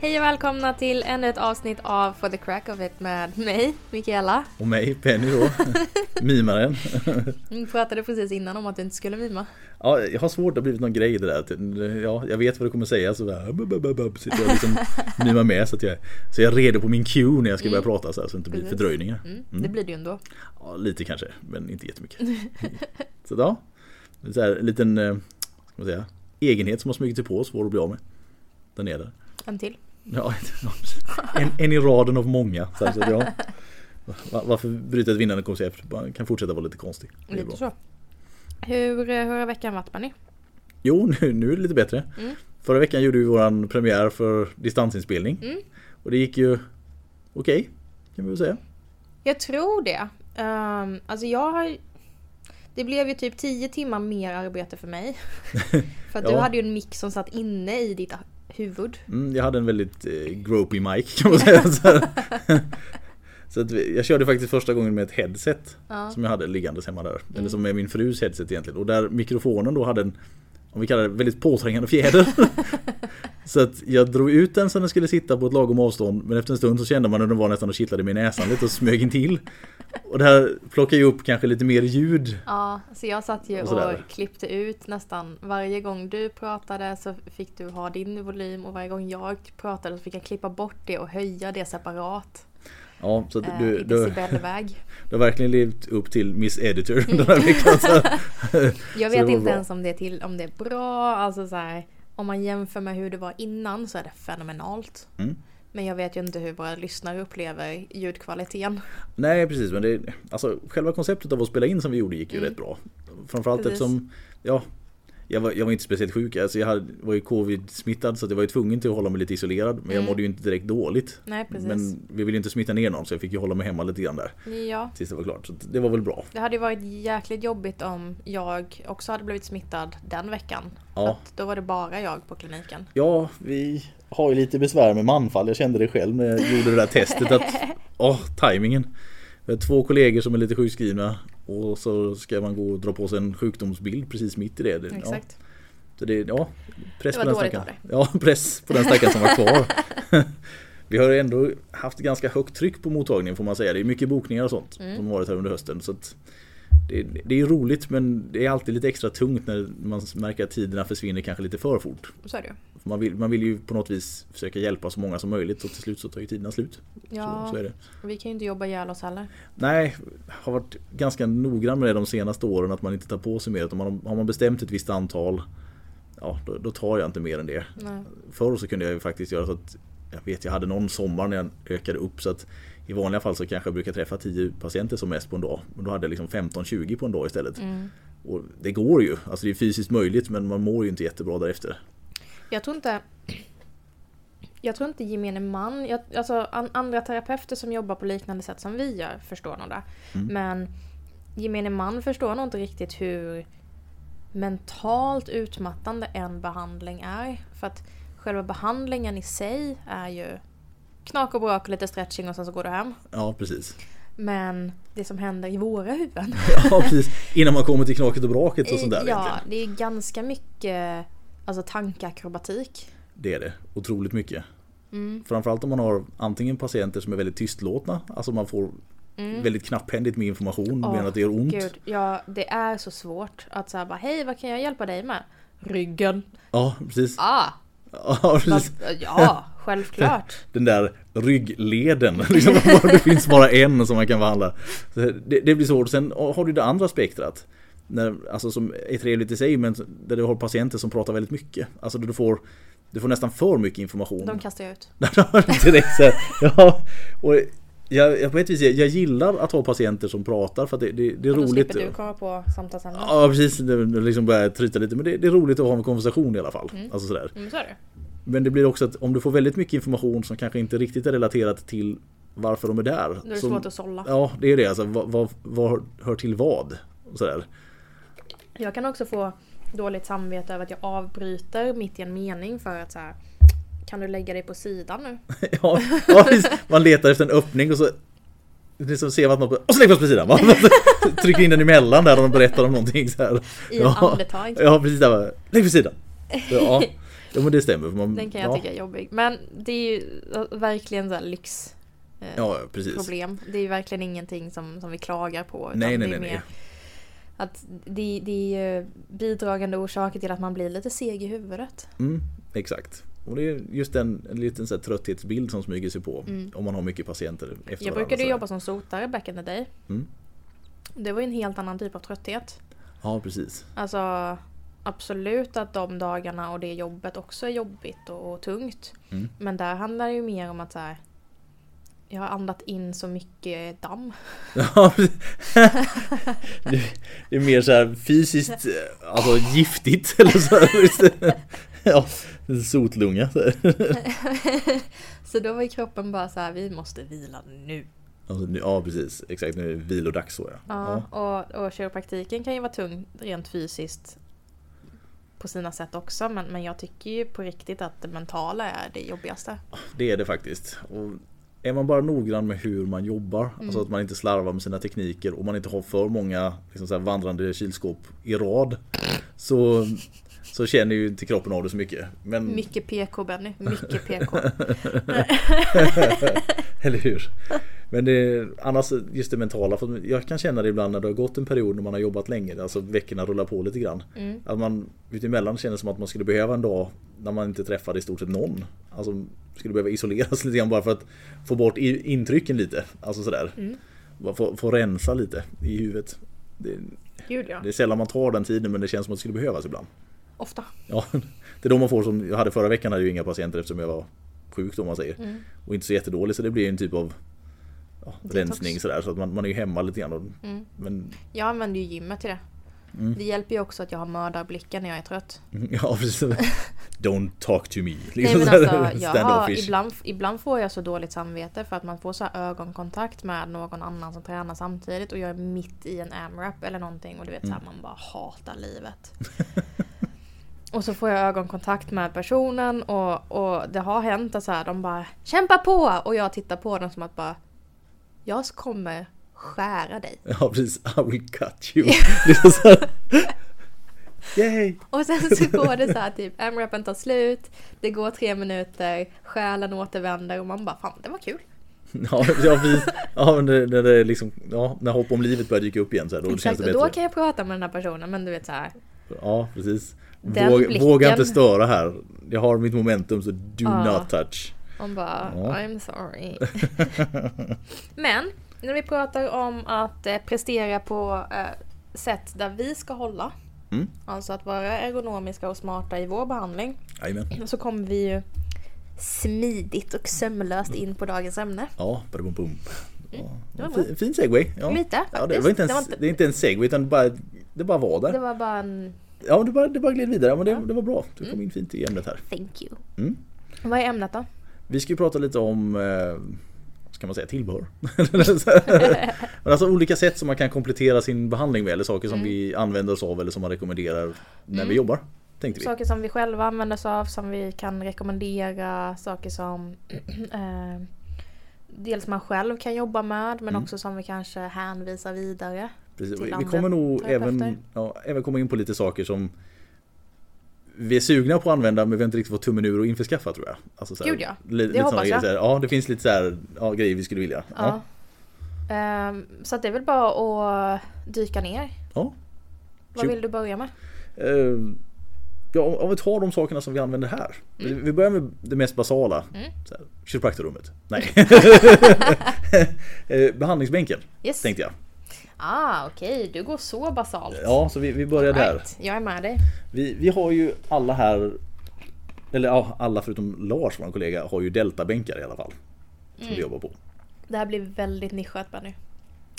Hej och välkomna till ännu ett avsnitt av For the Crack of It med mig, Mikaela. Och mig, Penny då. Mimaren. Vi pratade precis innan om att du inte skulle mima. Ja, jag har svårt, det har blivit någon grej det där. Ja, jag vet vad du kommer säga så sitter jag liksom mimar med så att jag, så jag är redo på min cue när jag ska börja Mm. prata så, här, så det inte blir Precis. fördröjningar. Mm, Mm. Det blir det ju ändå. Ja, lite kanske, men inte jättemycket. Så ja, så här, en liten eh, ska man säga, egenhet som har smugit sig på oss, svår att bli av med. Den är där. En till. Ja, en, en i raden av många. Så, så, ja. Va- Varför bryta ett vinnande koncept? Man kan fortsätta vara lite konstig. Lite så. Hur, eh, hur har veckan varit Benny? Jo, nu, nu är det lite bättre. Mm. Förra veckan gjorde vi våran premiär för distansinspelning. Mm. Och det gick ju okej, kan vi väl säga. Jag tror det. Um, alltså jag har... Det blev ju typ 10 timmar mer arbete för mig. för att du Ja. hade ju en mick som satt inne i ditt huvud. Mm, jag hade en väldigt eh, gropey mic kan man säga. så att jag körde faktiskt första gången med ett headset Ja. som jag hade liggandes hemma där. Mm. Eller som är min frus headset egentligen. Och där mikrofonen då hade en, om vi kallar det väldigt påträngande fjäder. så att jag drog ut den så den skulle sitta på ett lagom avstånd. Men efter en stund så kände man hur den var nästan och kittlade mig i näsan lite och smög in till. Och det här plockar ju upp kanske lite mer ljud. Ja, så jag satt ju Och och, klippte ut nästan varje gång du pratade så fick du ha din volym och varje gång jag pratade så fick jag klippa bort det och höja det separat. Ja, så att Eh, du, I du, du har verkligen levt upp till Miss Editor den här veckan. Så. Jag vet inte bra. ens om det är, till, om det är bra, alltså så här, om man jämför med hur det var innan så är det fenomenalt. Mm. Men jag vet ju inte hur våra lyssnare upplever ljudkvaliteten. Nej precis men det, alltså, själva konceptet av att spela in som vi gjorde gick ju Mm. rätt bra. Framförallt Precis. eftersom ja, jag, var, jag var inte speciellt sjuk. Alltså, jag hade, var ju covid-smittad så jag var ju tvungen till att hålla mig lite isolerad. Men jag Mm. mådde ju inte direkt dåligt. Nej precis. Men vi ville ju inte smitta ner någon så jag fick ju hålla mig hemma lite grann där. Ja, Tills det var klart. Så det var väl bra. det hade ju varit jäkligt jobbigt om jag också hade blivit smittad den veckan. Ja. då var det bara jag på kliniken. Ja, vi har ju lite besvär med manfall. Jag kände det själv när jag gjorde det där testet. att Åh, tajmingen. Vi har två kollegor som är lite sjukskrivna. Och så ska man gå och dra på sig en sjukdomsbild precis mitt i det. det ja. Exakt. Så det, ja, press Det på den stackaren. Ja, press på den stackaren som var kvar. Vi har ändå haft ganska högt tryck på mottagningen får man säga. Det är mycket bokningar och sånt Mm. som varit här under hösten. Så det, det är roligt men det är alltid lite extra tungt när man märker att tiderna försvinner kanske lite för fort. Så är det Man vill, man vill ju på något vis försöka hjälpa så många som möjligt och till slut så tar ju tiderna slut. Ja, Så, så vi kan ju inte jobba ihjäl oss heller. Nej, har varit ganska noggrann med det de senaste åren att man inte tar på sig mer. Utan man, har man bestämt ett visst antal, ja då, då tar jag inte mer än det. Nej. Förr så kunde jag ju faktiskt göra så att jag vet jag hade någon sommar när jag ökade upp så att i vanliga fall så kanske jag brukar träffa 10 patienter som mest på en dag. Men då hade jag liksom 15-20 på en dag istället. Mm. Och det går ju, alltså det är fysiskt möjligt men man mår ju inte jättebra därefter. Jag tror inte... Jag tror inte gemene man, jag, alltså an, andra terapeuter som jobbar på liknande sätt som vi gör förstår nog det. Mm. Men gemene man förstår nog inte riktigt hur mentalt utmattande en behandling är. För att själva behandlingen i sig är ju knak och brak och lite stretching och sen så går du hem. Ja precis. Men det som händer i våra huvuden. Ja precis, innan man kommer till knaket och braket och sånt där ja, egentligen. det är ganska mycket alltså, tankakrobatik. Det är det, otroligt mycket. Mm. Framförallt om man har antingen patienter som är väldigt tystlåtna, alltså man får Mm. väldigt knapphändigt med information Åh, medan att det gör ont. Gud, ja, det är så svårt att säga bara hej, vad kan jag hjälpa dig med? Ryggen. Ja precis. Ah, Ja, precis. ja, självklart. Den där ryggleden, liksom, det finns bara en som man kan behandla. Det blir svårt. Sen har du det andra spektrat. När, alltså som är trevligt i sig men där du har patienter som pratar väldigt mycket. Alltså du får, du får nästan för mycket information. De kastar jag ut. Direkt så här, ja, och jag, jag, på ett vis, jag, jag gillar att ha patienter som pratar för att det, det, det är Och då roligt. slipper du komma på samtalsämnen. Ja precis, det liksom börjar tryta lite men det, det är roligt att ha en konversation i alla fall. Mm. Alltså sådär. Mm, så är det. Men det blir också att om du får väldigt mycket information som kanske inte riktigt är relaterat till varför de är där. Då är det så- svårt att sålla. Ja det är det alltså, vad, vad, vad hör till vad? Och Sådär. Jag kan också få dåligt samvete över att jag avbryter mitt i en mening för att så här, kan du lägga dig på sidan nu? Ja, ja man letar efter en öppning och så Liksom ser att man och så lägger man på sidan. Man trycker in den emellan där och de berättar om någonting så här. I ja, andetag. Ja precis där lägg på sidan. Ja, Ja men det stämmer. Man, Den kan jag ja, tycka är jobbig. Men det är ju verkligen så lyx. eh, Ja, precis. problem. Det är ju verkligen ingenting som, som vi klagar på. Nej, nej, nej, nej. Att det, det är ju bidragande orsaker till att man blir lite seg i huvudet. Mm, exakt. Och det är just den en liten så trötthetsbild som smyger sig på Mm. om man har mycket patienter efter Jag varandra, brukade ju jobba som sotare back in the day. Mm. Det var ju en helt annan typ av trötthet. Ja, precis. Alltså absolut att de dagarna och det jobbet också är jobbigt och, och tungt. Mm. Men där handlar det ju mer om att så här, jag har andat in så mycket damm. Ja, det, är mer så här fysiskt eh, alltså giftigt eller så här. Ja, sotlunga. så då var ju kroppen bara så här, vi måste vila nu. Alltså, nu- ja, precis. Exakt, nu är det vilodags så ja. Ja, och, och kiropraktiken kan ju vara tung rent fysiskt på sina sätt också. Men, men jag tycker ju på riktigt att det mentala är det jobbigaste. Det är det faktiskt. Och är man bara noggrann med hur man jobbar, alltså att man inte slarvar med sina tekniker och man inte har för många liksom så vandrande kylskåp i rad så, så känner ju inte kroppen av det så mycket. Men, Mycket PK Benny, mycket PK. Eller hur? Men det, annars just det mentala, för jag kan känna det ibland när det har gått en period när man har jobbat länge, alltså veckorna rullar på lite grann. Mm. Att man utemellan känner som att man skulle behöva en dag när man inte träffade i stort sett någon. Alltså skulle behöva isoleras lite grann bara för att få bort intrycken lite. Alltså sådär. Mm. Få, få rensa lite i huvudet. Det, Gud ja, det är sällan man tar den tiden men det känns som att det skulle behövas ibland. ofta. Ja, det är då man får som jag hade förra veckan hade ju inga patienter eftersom jag var sjuk då om man säger. Mm. Och inte så jättedålig så det blir en typ av ja, rensning sådär så att man, man är ju hemma lite grann. Och, Mm. Men Jag använder ju gymmet till det. Mm. Det hjälper ju också att jag har mördarblickar när jag är trött. ja precis. Don't talk to me. Nej Liksom men här, alltså, jag har, ibland, ibland får jag så dåligt samvete för att man får så ögonkontakt med någon annan som tränar samtidigt och jag är mitt i en AMRAP eller någonting och du vet så här, Mm. man bara hatar livet. och så får jag ögonkontakt med personen och, och det har hänt att så här, de bara Kämpa på! Och jag tittar på dem som att bara Jag kommer skära dig. Ja precis, I will cut you. Yay! Och sen så går det så här typ, AMRAPen tar slut, det går tre minuter, själen återvänder och man bara fan det var kul. Ja, ja, precis. ja men det, det, liksom, ja, när hopp om livet börjar dyka upp igen så här, då känns Exakt, det och då bättre. kan jag prata med den här personen men du vet så här. Ja precis. Våga, blicken. våga inte störa här. Jag har mitt momentum så do Ja. not touch. Man bara Ja. I'm sorry. men när vi pratar om att eh, prestera på eh, sätt där vi ska hålla. Mm. Alltså att vara ergonomiska och smarta i vår behandling. Jajamän. Så kommer vi ju smidigt och sömlöst in på dagens ämne. Ja, bum bum. Mm. fin, fin segway. Ja. Lite, Ja, det, faktiskt. var inte en, Det var inte- det är inte en segway utan det bara, det bara var där. Det var bara en Ja, det bara, det bara gled vidare. Men det, det var bra. Du Mm. kom in fint i ämnet här. thank you. Mm. Vad är ämnet då? Vi ska ju prata lite om, eh, ska man säga, tillbehör. Men alltså olika sätt som man kan komplettera sin behandling med eller saker som Mm. vi använder oss av eller som man rekommenderar när vi jobbar. Tänkte vi. Saker som vi själva använder oss av, som vi kan rekommendera, saker som eh, dels man själv kan jobba med men Mm. också som vi kanske hänvisar vidare. Precis. till Vi, kommer nog även, ja, även komma in på lite saker som vi är sugna på att använda men vi har inte riktigt fått tummen ur och införskaffa tror jag. Alltså, så här, Gud, ja. Det lite hoppas grejer, jag. här, Ja det finns lite så här, ja, grejer vi skulle vilja. Ja. Ja. Ehm, så att det är väl bara att dyka ner. Ja. Vad vill du börja med? Eh, ja, om vi tar de sakerna som vi använder här. Vi- Vi börjar med det mest basala. Mm. Kiropraktorrummet. Nej. Eh, Behandlingsbänken Yes. tänkte jag. Ah, okej, du går så basalt. Ja, så vi, vi börjar där. Right, jag är med dig. Vi, vi har ju alla här, eller ja, alla förutom Lars, vår kollega, har ju deltabänkar i alla fall. Som Mm. vi jobbar på. Det här blir väldigt nischat bara nu.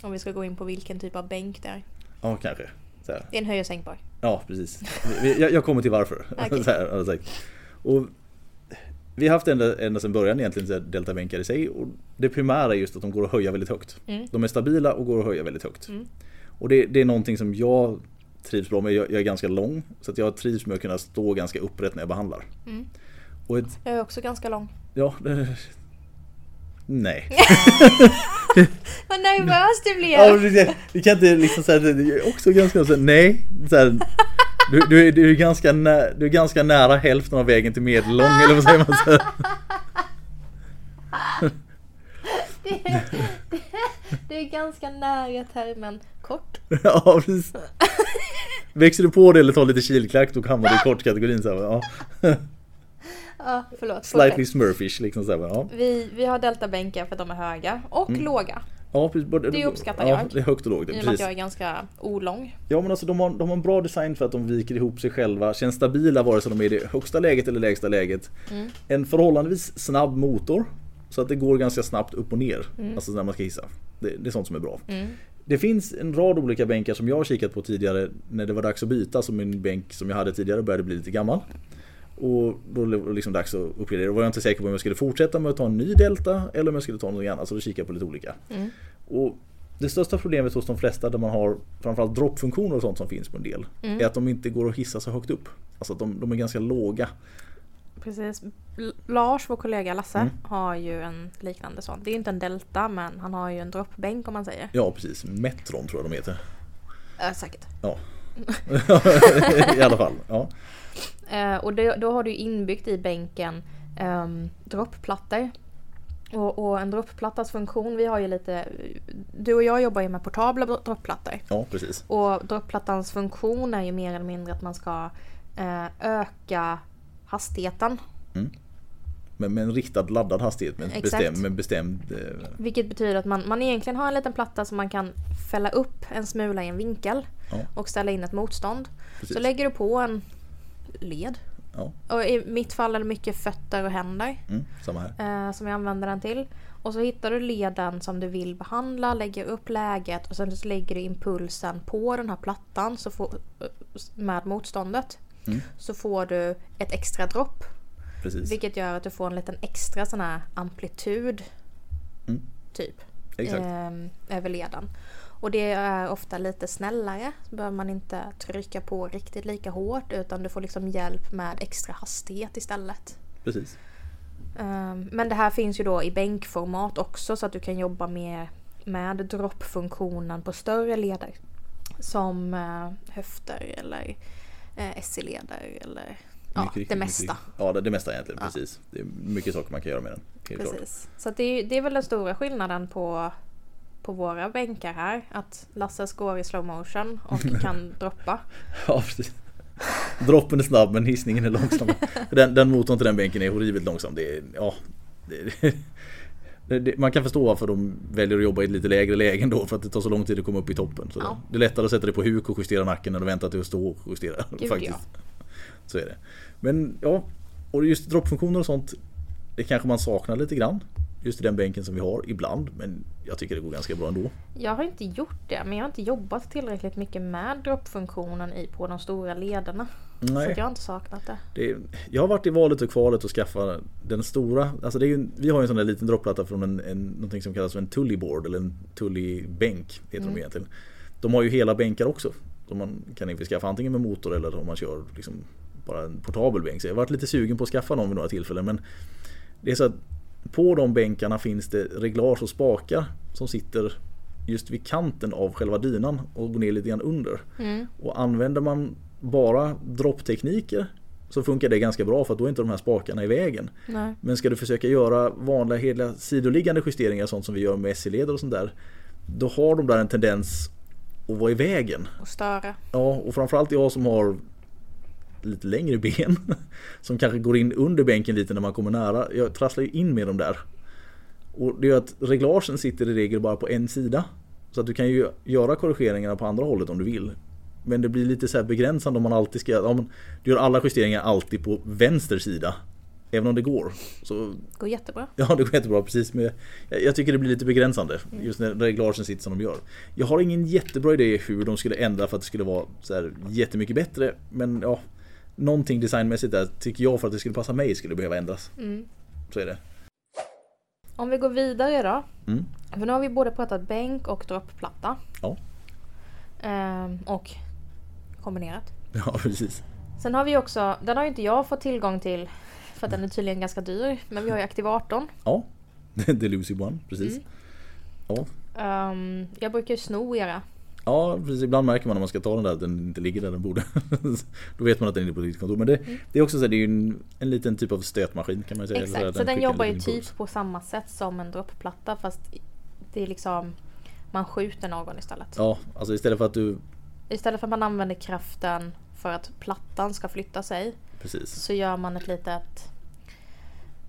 Om vi ska gå in på vilken typ av bänk det är. Ja, kanske. Det är en höj och sänkbar. Ja, precis. Jag, jag kommer till varför. Så här. Och vi har haft ända, ända sedan början egentligen deltabänkar i sig. Och det primära är just att de går att höja väldigt högt. Mm. De är stabila och går att höja väldigt högt. Mm. Och det, det är någonting som jag trivs bra med. Jag, jag är ganska lång. Så att jag trivs med att kunna stå ganska upprätt när jag behandlar. Mm. Och ett, Jag är också ganska lång. ja, det, nej. Vad nervös du blev! Ja, det, det kan inte liksom säga det är också ganska så nej. Så här, Du, du, är, du, är ganska nä, du är ganska nära hälften av vägen till medellång eller vad säger man? Så. Det är, det är ganska nära termen kort. Ja, precis. Växer du på det eller tar lite kilklack då hamnar du i kortkategorin. Så här, ja. Ja, förlåt. Slightly smurfish liksom. Så här, ja. Vi, vi har deltabänkar för att de är höga och låga. Ja, precis. Både- Det uppskattar ja, jag. Det är högt och lågt. I och med att jag är ganska olång. Ja men alltså de har, de har en bra design för att de viker ihop sig själva, känns stabila vare sig de är i det högsta läget eller lägsta läget. Mm. En förhållandevis snabb motor. Så att det går ganska snabbt upp och ner. Mm. Alltså när man ska hissa. Det, det är sånt som är bra. Det finns en rad olika bänkar som jag har kikat på tidigare när det var dags att byta. Så min bänk som jag hade tidigare började bli lite gammal. Och då var det liksom dags att uppgradera. Då var jag inte säker på om jag skulle fortsätta med att ta en ny Delta eller om jag skulle ta något annat. Så då kikade jag på lite olika. Mm. Och det största problemet hos de flesta där man har framförallt droppfunktioner och sånt som finns på en del Mm. är att de inte går att hissa så högt upp. Alltså att de, de är ganska låga. Precis. Lars, vår kollega Lasse, Mm. har ju en liknande sån. Det är inte en Delta men han har ju en droppbänk om man säger. Ja precis, Metron tror jag de heter. Äh, säkert. Ja. I alla fall. Ja. Eh, och det, då har du inbyggt i bänken um, droppplattor. Och, och en droppplattas funktion, vi har ju lite... Du och jag jobbar ju med portabla droppplattor. ja, precis. Och droppplattans funktion är ju mer eller mindre att man ska eh, öka hastigheten. Men med en riktad laddad hastighet med bestämd, med bestämd eh, Vilket betyder att man, man egentligen har en liten platta som man kan fälla upp en smula i en vinkel Ja. och ställa in ett motstånd. Precis. Så lägger du på en led. Ja, Och i mitt fall är det mycket fötter och händer mm, samma här. eh, som jag använder den till. Och så hittar du leden som du vill behandla, lägger upp läget och sen så lägger du impulsen på den här plattan så får, med motståndet. Mm. Så får du ett extra dropp. Precis. Vilket gör att du får en liten extra sån här amplitud. Mm. Typ. Ehm, över leden. Och det är ofta lite snällare. Så behöver man inte trycka på riktigt lika hårt utan du får liksom hjälp med extra hastighet istället. Precis. Ehm, men det här finns ju då i bänkformat också så att du kan jobba med, med droppfunktionen på större leder. Som eh, höfter eller eh, SE-leder eller ja, Mycket det mycket mesta. riktigt. Ja, det, det mesta egentligen. Ja. Precis. Det är mycket saker man kan göra med den. Helt klart. Precis. Så det, är, det är väl den stora skillnaden på, på våra bänkar här. Att Lasses går i slow motion och kan droppa. Ja, precis. Droppen är snabb men hissningen är långsam. Den, den motorn till den bänken är horribelt långsam. Det är, ja, det, det, det, man kan förstå varför de väljer att jobba i lite lägre lägen då för att det tar så lång tid att komma upp i toppen. Så Ja. Det är lättare att sätta det på huk och justera nacken än att vänta till att stå och justera. Gud, faktiskt. Så är det. Men ja, och just droppfunktioner och sånt Det kanske man saknar lite grann. Just i den bänken som vi har ibland. Men jag tycker det går ganska bra ändå. Jag har inte gjort det, men jag har inte jobbat tillräckligt mycket med droppfunktionen i på de stora lederna. Så Nej. att jag har inte saknat det. Det är, jag har varit i valet och kvalet att skaffa den stora. Alltså det är ju, vi har ju en sån där liten droppplatta från en, en, någonting som kallas för en tullyboard eller en tullybänk. Heter de egentligen. De har ju hela bänkar också. Som man kan införskaffa antingen med motor eller om man kör liksom bara en portabel bänk. Så jag har varit lite sugen på att skaffa någon vid några tillfällen. Men det är så att på de bänkarna finns det reglage och spakar som sitter just vid kanten av själva dynan och går ner lite grann under. Och använder man bara dropptekniker så funkar det ganska bra för att då är inte de här spakarna i vägen. Nej. Men ska du försöka göra vanliga hela sidoliggande justeringar sånt som vi gör med SE-leder och sånt där. Då har de där en tendens att vara i vägen. Och störa. Ja, och framförallt jag som har lite längre ben. Som kanske går in under bänken lite när man kommer nära. Jag trasslar ju in med dem där. Och det gör att reglagen sitter i regel bara på en sida. Så att du kan ju göra korrigeringarna på andra hållet om du vill. Men det blir lite så här begränsande om man alltid ska... Men du gör alla justeringar alltid på vänster sida. Även om det går. Så Går jättebra. Ja det går jättebra precis men jag, jag tycker det blir lite begränsande just när reglagen sitter som de gör. Jag har ingen jättebra idé hur de skulle ändra för att det skulle vara så här jättemycket bättre men ja Någonting designmässigt där tycker jag för att det skulle passa mig skulle behöva ändras. Så är det. Om vi går vidare då. Mm. För nu har vi både pratat bänk och droppplatta. Ja. Ehm, och kombinerat. Ja precis. Sen har vi också, den har ju inte jag fått tillgång till för att den är tydligen ganska dyr. Men vi har ju aktivatorn. Ja. The Lucy One precis. Ja. Ehm, jag brukar ju sno era. Ja, precis. Ibland märker man när man ska ta den där att den inte ligger där den borde. Då vet man att den är på ditt kontor. Men det, mm. det är också så här, det är en, en liten typ av stötmaskin kan man säga. Exakt, så, så den, jobbar ju typ på samma sätt som en droppplatta fast det är liksom man skjuter någon istället. Ja, alltså istället för att du... Istället för att man använder kraften för att plattan ska flytta sig. Precis. Så gör man ett litet...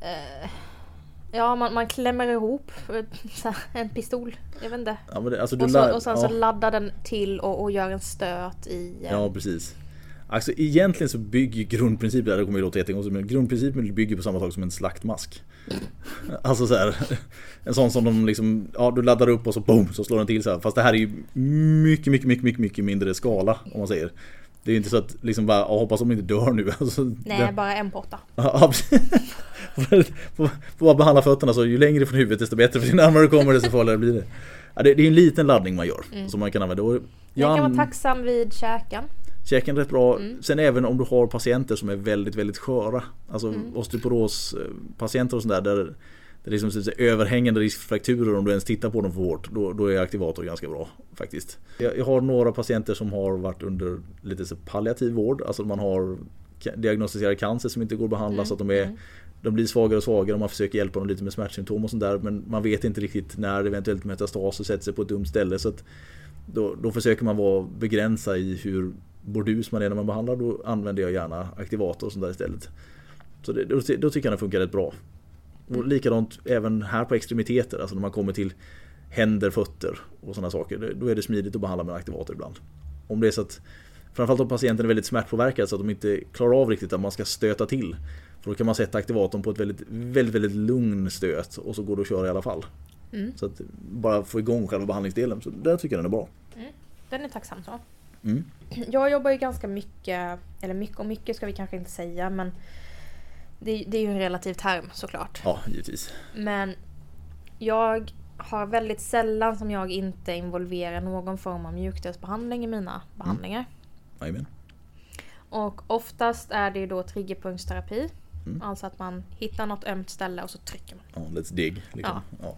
Eh, Ja, man, man klämmer ihop en pistol. Jag vet inte. Ja, det, alltså, och, så, och sen ja. så laddar den till och, och gör en stöt i... Eh... Ja, precis. Alltså egentligen så bygger grundprincipen, det kommer ju låta jättekonstigt, men grundprincipen bygger på samma sak som en slaktmask. Alltså så här, En sån som de liksom, ja du laddar upp och så boom så slår den till så här. Fast det här är ju mycket, mycket, mycket, mycket, mycket mindre skala om man säger. Det är inte så att liksom bara, hoppas de inte dör nu. Alltså, Nej, det... bara en på åtta. Får bara behandla fötterna så ju längre från huvudet desto bättre. För ju närmare du kommer desto farligare blir det. Ja, det, det är en liten laddning man gör. Mm. Som man kan använda. Jag, jag kan vara tacksam vid käken. Käken är rätt bra. Mm. Sen även om du har patienter som är väldigt, väldigt sköra. Alltså mm. osteoporospatienter och sådär. Där det är liksom överhängande risk för frakturer om du ens tittar på dem för hårt. Då, då är aktivator ganska bra faktiskt. Jag, jag, har några patienter som har varit under lite så palliativ vård. Alltså man har diagnostiserad cancer som inte går att behandla mm. så att de är mm. de blir svagare och svagare och man försöker hjälpa dem lite med smärtsymptom och sånt där. Men man vet inte riktigt när eventuellt metastaser sätter sig på ett dumt ställe. Så då, då, försöker man vara begränsa i hur bordus man är när man behandlar. Då använder jag gärna aktivator och sånt där istället. Så det, då, då tycker jag det funkar rätt bra. Och likadant även här på extremiteter, alltså när man kommer till händer, fötter och sådana saker. Då är det smidigt att behandla med aktivator ibland. Om det är så att Framförallt om patienten är väldigt smärtpåverkad så att de inte klarar av riktigt att man ska stöta till. För då kan man sätta aktivatorn på ett väldigt, väldigt, väldigt lugn stöt och så går det att köra i alla fall. Mm. Så att bara få igång själva behandlingsdelen. Så där tycker jag den är bra. Mm. Den är tacksam så. Mm. Jag jobbar ju ganska mycket, eller mycket och mycket ska vi kanske inte säga men det, det är ju en relativ term såklart. Ja, givetvis. Men jag har väldigt sällan som jag inte involverar någon form av mjukdelsbehandling i mina mm. behandlingar. Jajamän. Och oftast är det ju då triggerpunktsterapi. Mm. Alltså att man hittar något ömt ställe och så trycker man. Ja, let's dig. Liksom. Ja.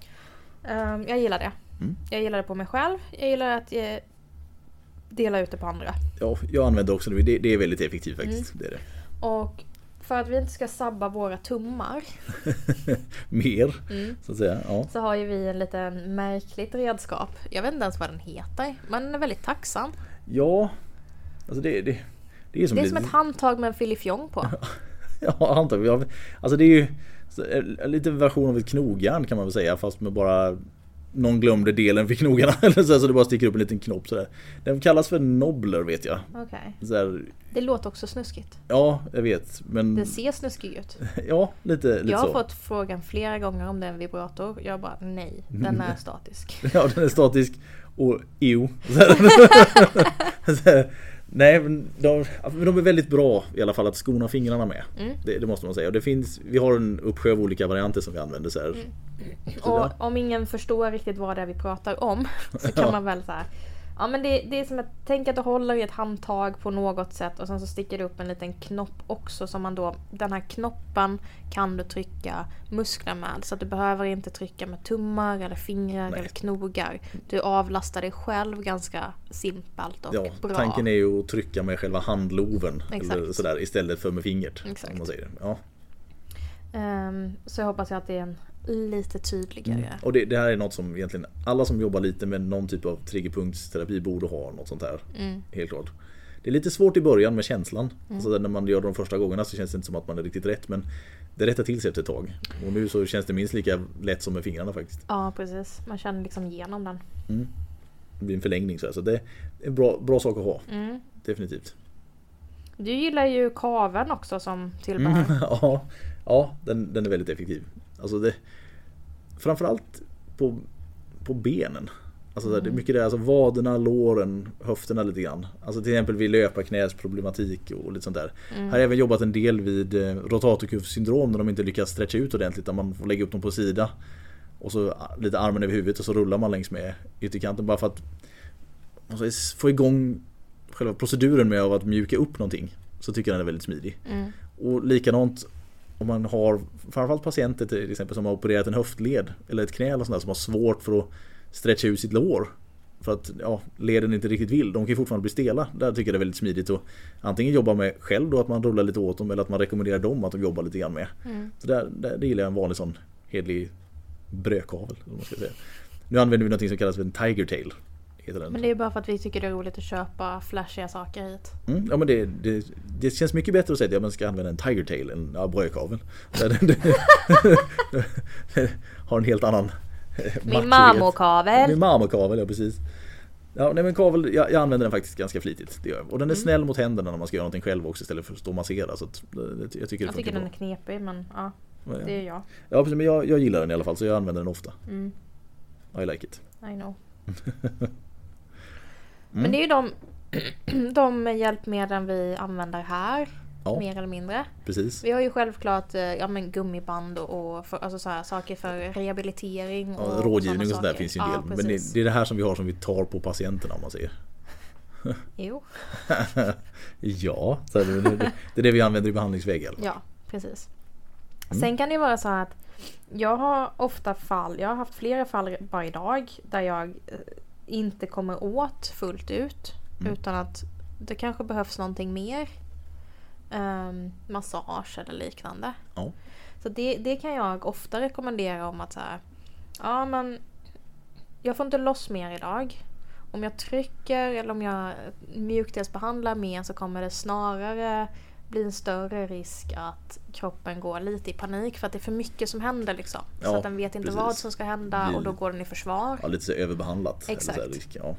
ja. Um, jag gillar det. Mm. Jag gillar det på mig själv. Jag gillar att eh, dela ut det på andra. Ja, jag använder också det. Det är väldigt effektivt faktiskt. Mm. Det är det. Och för att vi inte ska sabba våra tummar. Mer, mm. så att säga. Ja. Så har ju vi en liten märkligt redskap. Jag vet inte ens vad den heter. Men den är väldigt tacksam. Ja, alltså det, det, det är som, det är som ett handtag med en filifjong på. ja, handtag. Alltså det är ju lite version av ett knogjärn kan man väl säga. Fast med bara någon glömde delen för knogarna. Eller så, så det bara sticker upp en liten knopp sådär. Den kallas för Nobler vet jag. Okay. Det låter också snuskigt. Ja, jag vet. Men... Den ser snuskig ut. ja, lite, lite Jag har så. fått frågan flera gånger om det är en vibrator. Jag bara nej, den är statisk. ja, den är statisk. Och jo. Nej men de, de, är väldigt bra i alla fall att skona fingrarna med. Mm. Det, det, måste man säga. Och det finns, vi har en uppsjö av olika varianter som vi använder. Så, mm. Och om ingen förstår riktigt vad det är vi pratar om så kan man väl så här, Ja men det, det är som att, tänk att du håller i ett handtag på något sätt och sen så sticker det upp en liten knopp också som man då, den här knoppen kan du trycka muskler med. Så att du behöver inte trycka med tummar eller fingrar Nej. eller knogar. Du avlastar dig själv ganska simpelt och ja, bra. Tanken är ju att trycka med själva handloven eller sådär, istället för med fingret. Exakt. Om man säger. Ja. Um, så jag hoppas att det är en lite tydligare. Mm. Och det, det, här är något som egentligen alla som jobbar lite med någon typ av triggerpunktsterapi borde ha något sånt här. Mm. Helt klart. Det är lite svårt i början med känslan. Mm. Alltså när man gör det de första gångerna så känns det inte som att man är riktigt rätt men det rättar till sig efter ett tag. Och nu så känns det minst lika lätt som med fingrarna faktiskt. Ja precis, man känner liksom igenom den. Mm. Det blir en förlängning så, här. så det är en bra, bra sak att ha. Mm. Definitivt. Du gillar ju kaven också som tillbehör. Mm, ja, ja den, den är väldigt effektiv. Alltså det, framförallt på, på benen. Alltså mm. det är mycket det, alltså vaderna, låren, höfterna lite grann. Alltså till exempel vid löparknäsproblematik och lite sånt där. Mm. Här har jag även jobbat en del vid eh, rotatorkuffsyndrom när de inte lyckas stretcha ut ordentligt. Där man får lägga upp dem på sida. Och så lite armen över huvudet och så rullar man längs med ytterkanten bara för att alltså, få igång själva proceduren med att mjuka upp någonting. Så tycker jag den är väldigt smidig. Mm. Och likadant om man har framförallt patienter till exempel som har opererat en höftled eller ett knä eller sånt där, som har svårt för att stretcha ut sitt lår. För att ja, leden inte riktigt vill. De kan ju fortfarande bli stela. Där tycker jag det är väldigt smidigt att antingen jobba med själv då att man rullar lite åt dem eller att man rekommenderar dem att de jobbar lite grann med. Mm. Så där, där, det gillar jag en vanlig sån hedlig säga. Nu använder vi något som kallas för en tiger tail. Heter den. Men det är bara för att vi tycker det är roligt att köpa flashiga saker hit. Mm, ja men det, det, det känns mycket bättre att säga att man ska använda en tiger tail än ja, har en helt annan eh, Min marmorkavel. Min marmorkavel, ja precis. Ja, nej men kavel, jag, jag använder den faktiskt ganska flitigt. Det gör jag. Och den är Mm. snäll mot händerna när man ska göra någonting själv också istället för att stå och massera. Så att, det, jag tycker Jag tycker den är knepig men ja, Ja, det är jag. Ja precis, men jag, jag gillar den i alla fall så jag använder den ofta. Mm, I like it. I know. Mm. Men det är ju de, de hjälpmedlen vi använder här. Ja. Mer eller mindre. Precis. Vi har ju självklart eh, ja, men gummiband och, och för, alltså så här, saker för rehabilitering. Och Ja, rådgivning och sånt där saker. finns ju en ja, del. men det, det är det här som vi har som vi tar på patienterna om man säger. Jo, ja, så det, det, det är det vi använder i behandlingsväg ja precis. Mm. Sen kan det ju vara så här att jag har ofta fall, jag har haft flera fall bara idag där jag eh, inte kommer åt fullt ut. Mm. Utan att det kanske behövs någonting mer. Ehm, massage eller liknande. Ja. Så det, det kan jag ofta rekommendera om att så här, ja men jag får inte loss mer idag. Om jag trycker eller om jag mjukdelsbehandlar mer så kommer det snarare bli en större risk att kroppen går lite i panik för att det är för mycket som händer liksom. så Ja, att den vet inte precis. vad som ska hända Vi- och då går den i försvar. Ja, lite så överbehandlat. Exakt. Så risk, ja.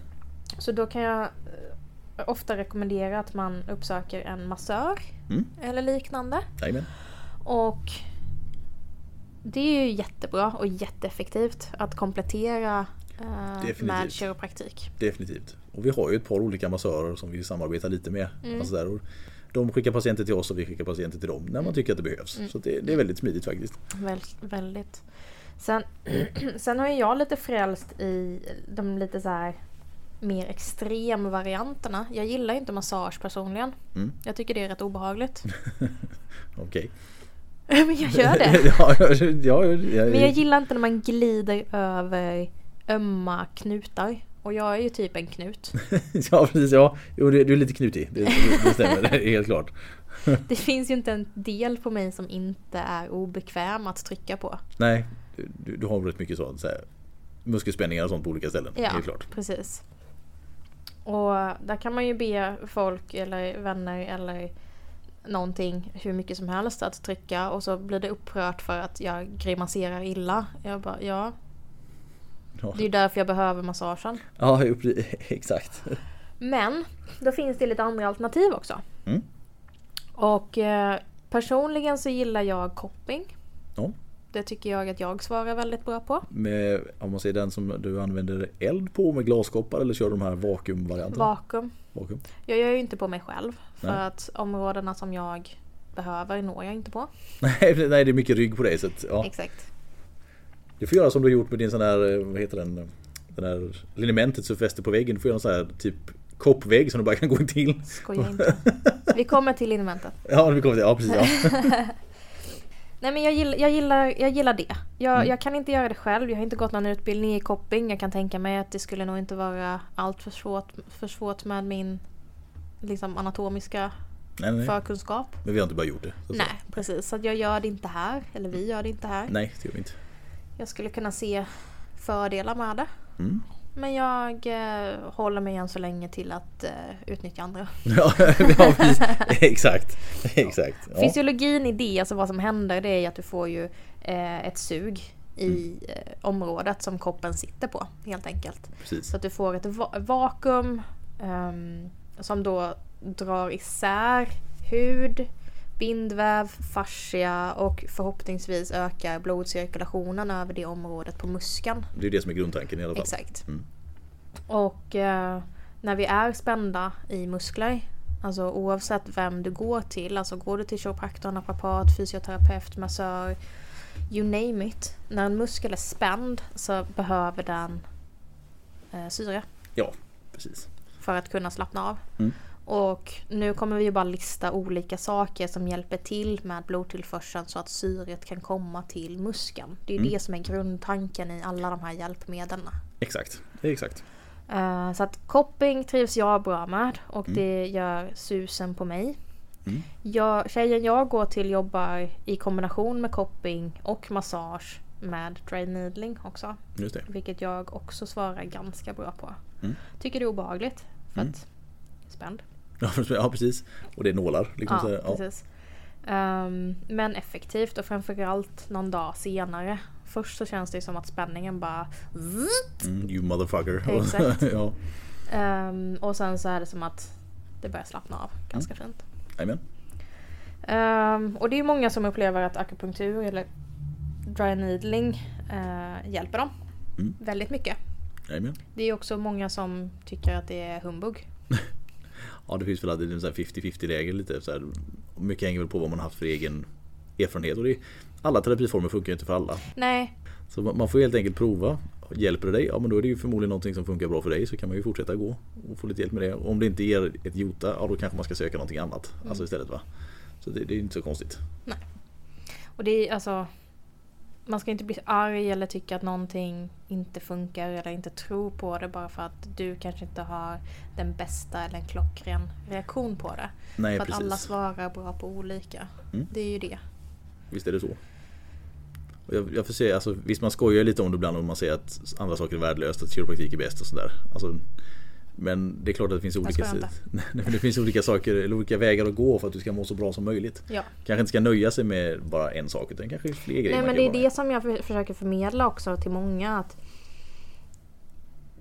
Så då kan jag eh, ofta rekommendera att man uppsöker en massör Mm. eller liknande. Jajamän. Och det är ju jättebra och jätteeffektivt att komplettera eh, Definitivt. med kiropraktik. Definitivt. Och vi har ju ett par olika massörer som vi samarbetar lite med. Mm. Alltså där, de skickar patienter till oss och vi skickar patienter till dem när man tycker att det behövs. Mm. Så det, det är väldigt smidigt faktiskt. Väl, väldigt. Sen, sen har jag lite frälst i de lite så här mer extrema varianterna. Jag gillar inte massage personligen. Mm. Jag tycker det är rätt obehagligt. Okej. Men jag gör det. ja, ja, ja, Men jag gillar inte när man glider över ömma knutar. Och jag är ju typ en knut. ja, precis. Ja. Jo, du, du är lite knutig. Det, det, stämmer, det är helt klart. Det finns ju inte en del på mig som inte är obekväm att trycka på. Nej, du, du har rätt mycket så, så här, muskelspänningar och sånt på olika ställen. Ja, Helt klart. precis. Och där kan man ju be folk eller vänner eller någonting hur mycket som helst att trycka och så blir det upprört för att jag grimaserar illa. Jag bara, ja, Det är därför jag behöver massagen. ja exakt. Men då finns det lite andra alternativ också. Mm. Och eh, personligen så gillar jag kopping. Ja. Det tycker jag att jag svarar väldigt bra på. Med, om man säger den som du använder eld på med glaskoppar eller kör de här vakuumvarianterna? Vakuum. Vakuum. Jag gör ju inte på mig själv. För Nej. att områdena som jag behöver når jag inte på. Nej, det är mycket rygg på dig. Så att, ja. Exakt. Du får göra som du har gjort med din sån här, eh, vad heter den? Den här linimentet som fäster på väggen. Du får göra en sån här typ koppvägg som du bara kan gå in till. Skojar inte. Vi kommer till inventet. Ja, vi kommer till, ja precis. Ja. Nej men jag gillar, jag gillar, jag gillar det. Jag, Mm. jag kan inte göra det själv. Jag har inte gått någon utbildning i kopping. Jag kan tänka mig att det skulle nog inte vara allt för svårt, för svårt med min liksom, anatomiska Nej, nej. förkunskap. Men vi har inte bara gjort det. så. Nej, precis. Så jag gör det inte här. Eller vi gör det inte här. Nej, det gör vi inte. Jag skulle kunna se fördelar med det. Mm. Men jag eh, håller mig än så länge till att eh, utnyttja andra. Ja. Exakt. Exakt. Ja. Fysiologin i det, alltså vad som händer, det är att du får ju eh, ett sug i Mm. eh, området som kroppen sitter på helt enkelt. Precis. Så att du får ett va- vakuum ehm, som då drar isär hud, bindväv, fascia och förhoppningsvis ökar blodcirkulationen över det området på muskeln. Det är det som är grundtanken i alla fall. Exakt. Mm. Och eh, när vi är spända i muskler, alltså oavsett vem du går till, alltså går du till kiropraktor, naprapat, fysioterapeut, massör, you name it. När en muskel är spänd så behöver den eh, syre Ja, precis. för att kunna slappna av. Mm. Och nu kommer vi ju bara lista olika saker som hjälper till med blodtillförseln så att syret kan komma till muskeln. Det är Mm. det som är grundtanken i alla de här hjälpmedlen. Exakt. Det är exakt. Eh, så att copping trivs jag bra med och det gör susen på mig. Mm. Jag, tjejen jag går till jobbar i kombination med copping och massage med dry needling också. Vilket jag också svarar ganska bra på. Mm. Tycker det är obehagligt. För att spänd. Ja precis. Och det är nålar. Liksom, Ja, så, ja. precis. Ehm, men effektivt och framförallt någon dag senare. Först så känns det som att spänningen bara... Mm, you motherfucker. Exakt. ja. Ehm, och sen så är det som att det börjar slappna av ganska fint. Amen. Ehm, och det är många som upplever att akupunktur eller dry needling eh, hjälper dem. Mm. Väldigt mycket. Amen. Det är också många som tycker att det är humbug. Ja det finns väl alltid en sån här 50-50 läge lite. Så här, mycket hänger väl på vad man har haft för egen erfarenhet. Och det alla terapiformer funkar ju inte för alla. Nej, Så man får helt enkelt prova. Hjälper det dig? Ja men då är det ju förmodligen någonting som funkar bra för dig. Så kan man ju fortsätta gå och få lite hjälp med det. Och om det inte ger ett jota, ja då kanske man ska söka någonting annat. Alltså istället va. Så det, det är inte så konstigt. och det är alltså... Man ska inte bli arg eller tycka att någonting inte funkar eller inte tro på det bara för att du kanske inte har den bästa eller en klockren reaktion på det. Nej för att precis. alla svarar bra på olika. Mm. Det är ju det. Visst är det så. Jag, jag får se, alltså, visst man skojar lite om det ibland om man säger att andra saker är värdelöst, att kiropraktik är bäst och sådär. Alltså, men det är klart att det finns olika, det finns olika saker, eller olika vägar att gå för att du ska må så bra som möjligt. Ja. Kanske inte ska nöja sig med bara en sak utan kanske fler grejer Nej men det är jobba med. det som jag för, försöker förmedla också till många. att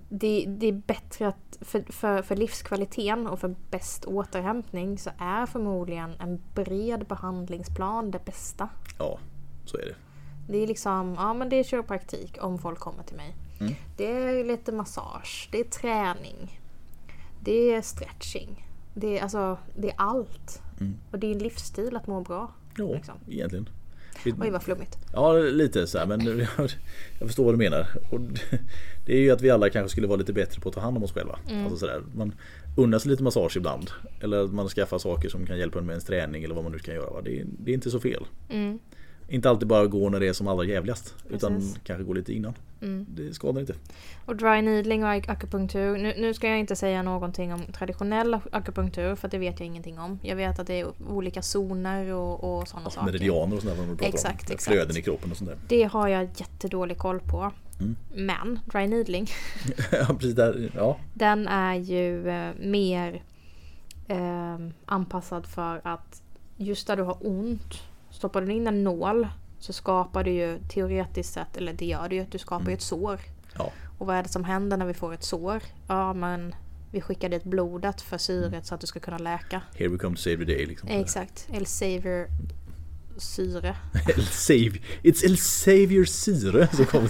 det, det är bättre att för, för, för livskvaliteten och för bäst återhämtning så är förmodligen en bred behandlingsplan det bästa. Ja, så är det. Det är liksom, ja men det är kiropraktik om folk kommer till mig. Mm. Det är lite massage, det är träning, det är stretching. Det är, alltså, det är allt. Mm. Och det är en livsstil att må bra. Ja, Liksom. egentligen. Oj vad flummigt. Ja, lite så här, men jag förstår vad du menar. Och det är ju att vi alla kanske skulle vara lite bättre på att ta hand om oss själva. Mm. Alltså sådär. Man unnar sig lite massage ibland. Eller att man skaffar saker som kan hjälpa en med ens träning eller vad man nu kan göra. Det är, det är inte så fel. Mm. Inte alltid bara gå när det är som allra jävligast. Utan Precis. kanske gå lite innan. Mm. Det skadar inte. Och dry needling och ak- akupunktur. Nu, nu ska jag inte säga någonting om traditionell ak- akupunktur för det vet jag ingenting om. Jag vet att det är olika zoner och, och sådana Ja, saker. meridianer och sånt där. vad man pratar Exakt, om. exakt. Flöden i kroppen och sånt där. Det har jag jättedålig koll på. Mm. Men dry needling, ja, precis där. Ja, den är ju eh, mer eh, anpassad för att just där du har ont, stoppar du in en nål så skapar du ju teoretiskt sett, eller det gör du ju, att du skapar ju ett sår. ja, Och vad är det som händer när vi får ett sår? Ja men vi skickar dit blodet för syret så att du ska kunna läka. here we come to save the day. Liksom. Exakt. El Savior syre. El Savior. It's El Savior syre. Så kom,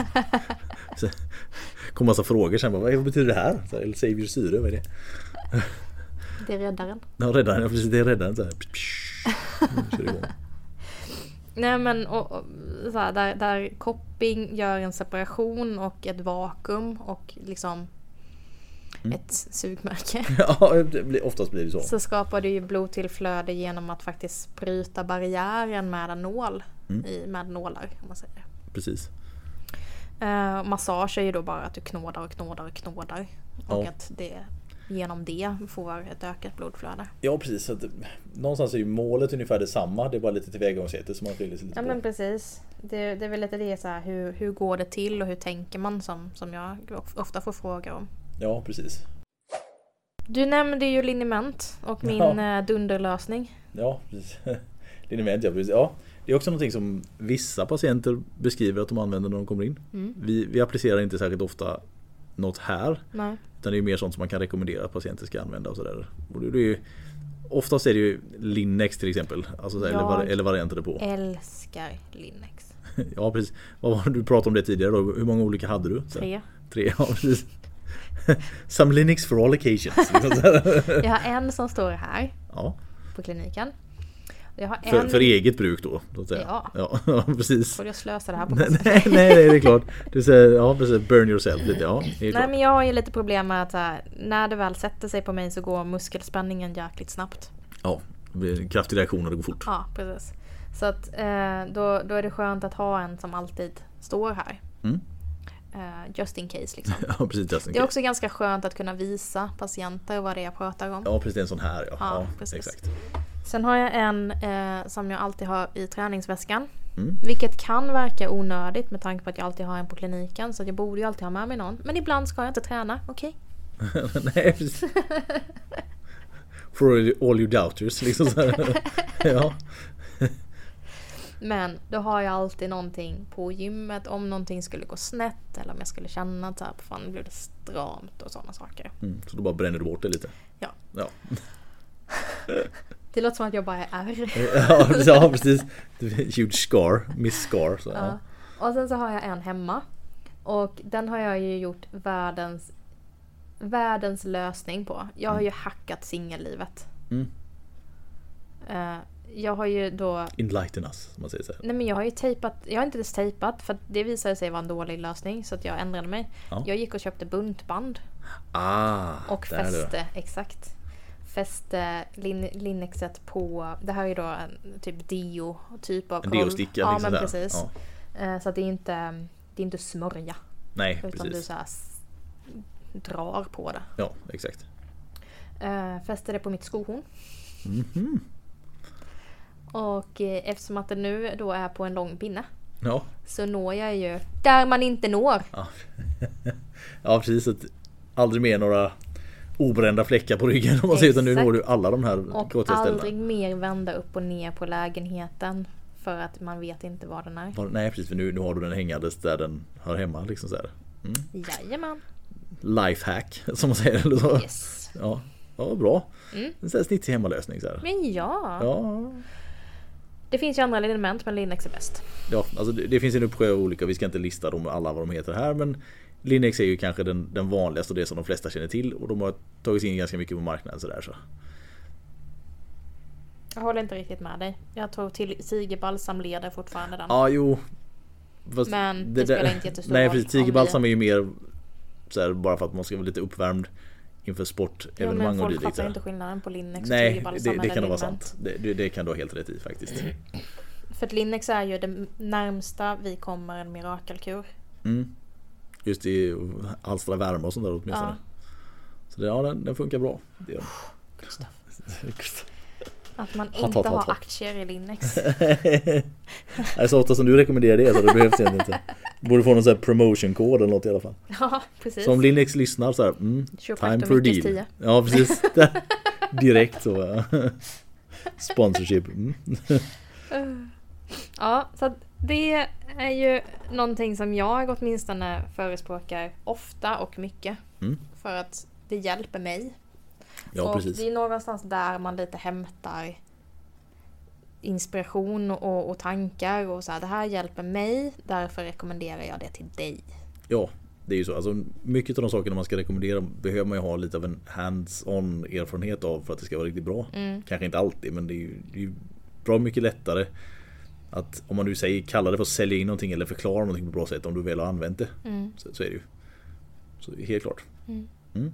så kom massa frågor sen. Bara, vad betyder det här? Så El Savior syre, vad är det? Det är räddaren. Ja, räddaren. Ja, precis. Det är räddaren. Så här. Det igång. Nej men och, och, så här, där, där kopping gör en separation och ett vakuum och liksom Mm. ett sugmärke. Ja, det oftast blir det så. Så skapar du ju blodtillflöde genom att faktiskt bryta barriären med en nål. Mm. I, med nålar om man säger. Precis. Eh, massage är ju då bara att du knådar och knådar och knådar. Och Ja. att det genom det får ett ökat blodflöde. Ja, precis. Så att, någonstans är ju målet ungefär detsamma. Det är bara lite tillvägagångssättet som man skiljer sig lite Ja på. men precis. Det, det är väl lite det så här, hur, hur går det till och hur tänker man som, som jag ofta får frågor om. Ja, precis. Du nämnde ju liniment och min Ja. eh, dunderlösning. Ja, precis. Liniment, ja, precis. Ja, det är också någonting som vissa patienter beskriver att de använder när de kommer in. Mm. Vi, vi applicerar inte särskilt ofta något här. Nej. Utan det är mer sånt som man kan rekommendera att patienter ska använda och sådär. Och det, det är ju, oftast är det ju Linnex till exempel. Alltså, eller, var, Jag- eller varianter på. Älskar Linnex. Ja precis. Du pratade om det tidigare då? Hur många olika hade du? Så Tre. Tre, ja precis. Some Linux for all occasions. Jag har en som står här ja, på kliniken. För, en... för eget bruk då. Så att säga. Ja. ja, precis. Får jag slösa det här på Nej, nej, nej, det är klart. Du säger, ja precis, burn yourself lite. Ja, Nej klart. men jag har ju lite problem med att här, när det väl sätter sig på mig så går muskelspänningen jäkligt snabbt. Ja, det blir en kraftig reaktion och det går fort. Ja, precis. Så att eh, då, då är det skönt att ha en som alltid står här. Mm. Eh, just in case liksom. Ja precis, just in Det är case. också ganska skönt att kunna visa patienter vad det är jag pratar om. Ja precis, en sån här ja. Ja, ja precis. exakt. Sen har jag en eh, som jag alltid har i träningsväskan. Mm. Vilket kan verka onödigt med tanke på att jag alltid har en på kliniken. Så jag borde ju alltid ha med mig någon. Men ibland ska jag inte träna, okej? Nej precis. For all you doubters liksom så. Ja. Men då har jag alltid någonting på gymmet om någonting skulle gå snett eller om jag skulle känna att här, fan nu blev det stramt och sådana saker. Mm, så då bara bränner du bort det lite. Ja. Ja, Det låter som att jag bara är ärr. ja, precis. Huge scar, miss scar. Så, ja. Ja. Och sen så har jag en hemma. Och den har jag ju gjort världens, världens lösning på. Jag har ju hackat singellivet. Mm. Eh, jag har ju då Enlighten us, som man säger så. Nej men jag har ju tejpat, jag har inte ens tejpat för det visade sig vara en dålig lösning så att jag ändrade mig. Ja. Jag gick och köpte buntband Ah, och fäste, exakt. Fäste lin, Linnexet på, det här är då en typ deo typ av En deosticka Ja men precis. Ja. Eh, Så att det är inte, det är inte smörja Nej, utan du precis. så här drar på det. Ja, exakt. Eh, Fäste det på mitt skohorn. Mhm. Och eh, eftersom att det nu då är på en lång pinne Ja. så når jag ju där man inte når. Ja. ja, precis. Att aldrig mer några obrända fläckar på ryggen om man säger utan nu når du alla de här Och aldrig mer vända upp och ner på lägenheten. För att man vet inte var den är. Nej precis, för nu, nu har du den hängandes där den hör hemma liksom så här. Mm. Jajamän. Lifehack som man säger eller så. Yes. Ja, ja bra. Mm. En snitsig hemmalösning så här. Men ja. Ja, Det finns ju andra element men Linux är bäst. ja alltså det, det finns en uppsjö av olika, vi ska inte lista dem alla vad de heter här men Linux är ju kanske den, den vanligaste och det som de flesta känner till och de har tagit sig in ganska mycket på marknaden sådär så. Jag håller inte riktigt med dig. Jag tror till Tigerbalsam leder fortfarande den. Ja, jo. Fast Men det spelar inte jättestor Nej roll precis, om tigerbalsam är ju mer så här, bara för att man ska vara lite uppvärmd inför ja, sportevenemang men och folk dylikt. så fattar inte skillnaden på Linux och Nej, Tigerbalsam det, det eller kan nog vara sant. Det, det, det kan du ha helt rätt i faktiskt. För att Linux är ju det närmsta vi kommer en mirakelkur. Mm. Just i alstra värme och sånt där åtminstone. Ja. Så det, ja, den, den funkar bra. Det gör Att man inte hatt, hatt, har hatt. aktier i Linux. Nej, så ofta som du rekommenderar det så det behövs egentligen inte. Borde få någon sån här promotion-kod eller något i alla fall. Ja, precis. Så om Linux lyssnar så här, mm, time for deal. 10. Ja precis. Direkt så. Sponsorship. Mm. Ja, så att det är ju någonting som jag åtminstone förespråkar ofta och mycket. Mm. För att det hjälper mig. Ja och precis. det är någonstans där man lite hämtar inspiration och, och tankar och så här. Det här hjälper mig, därför rekommenderar jag det till dig. Ja, det är ju så. Alltså, mycket av de sakerna man ska rekommendera behöver man ju ha lite av en hands-on erfarenhet av för att det ska vara riktigt bra. Mm. Kanske inte alltid men det är ju, det är ju bra mycket lättare att om man nu säger kalla det för att sälja in någonting eller förklara någonting på ett bra sätt om du väl har använt det. Mm. Så, så är det ju. Så helt klart. Mm.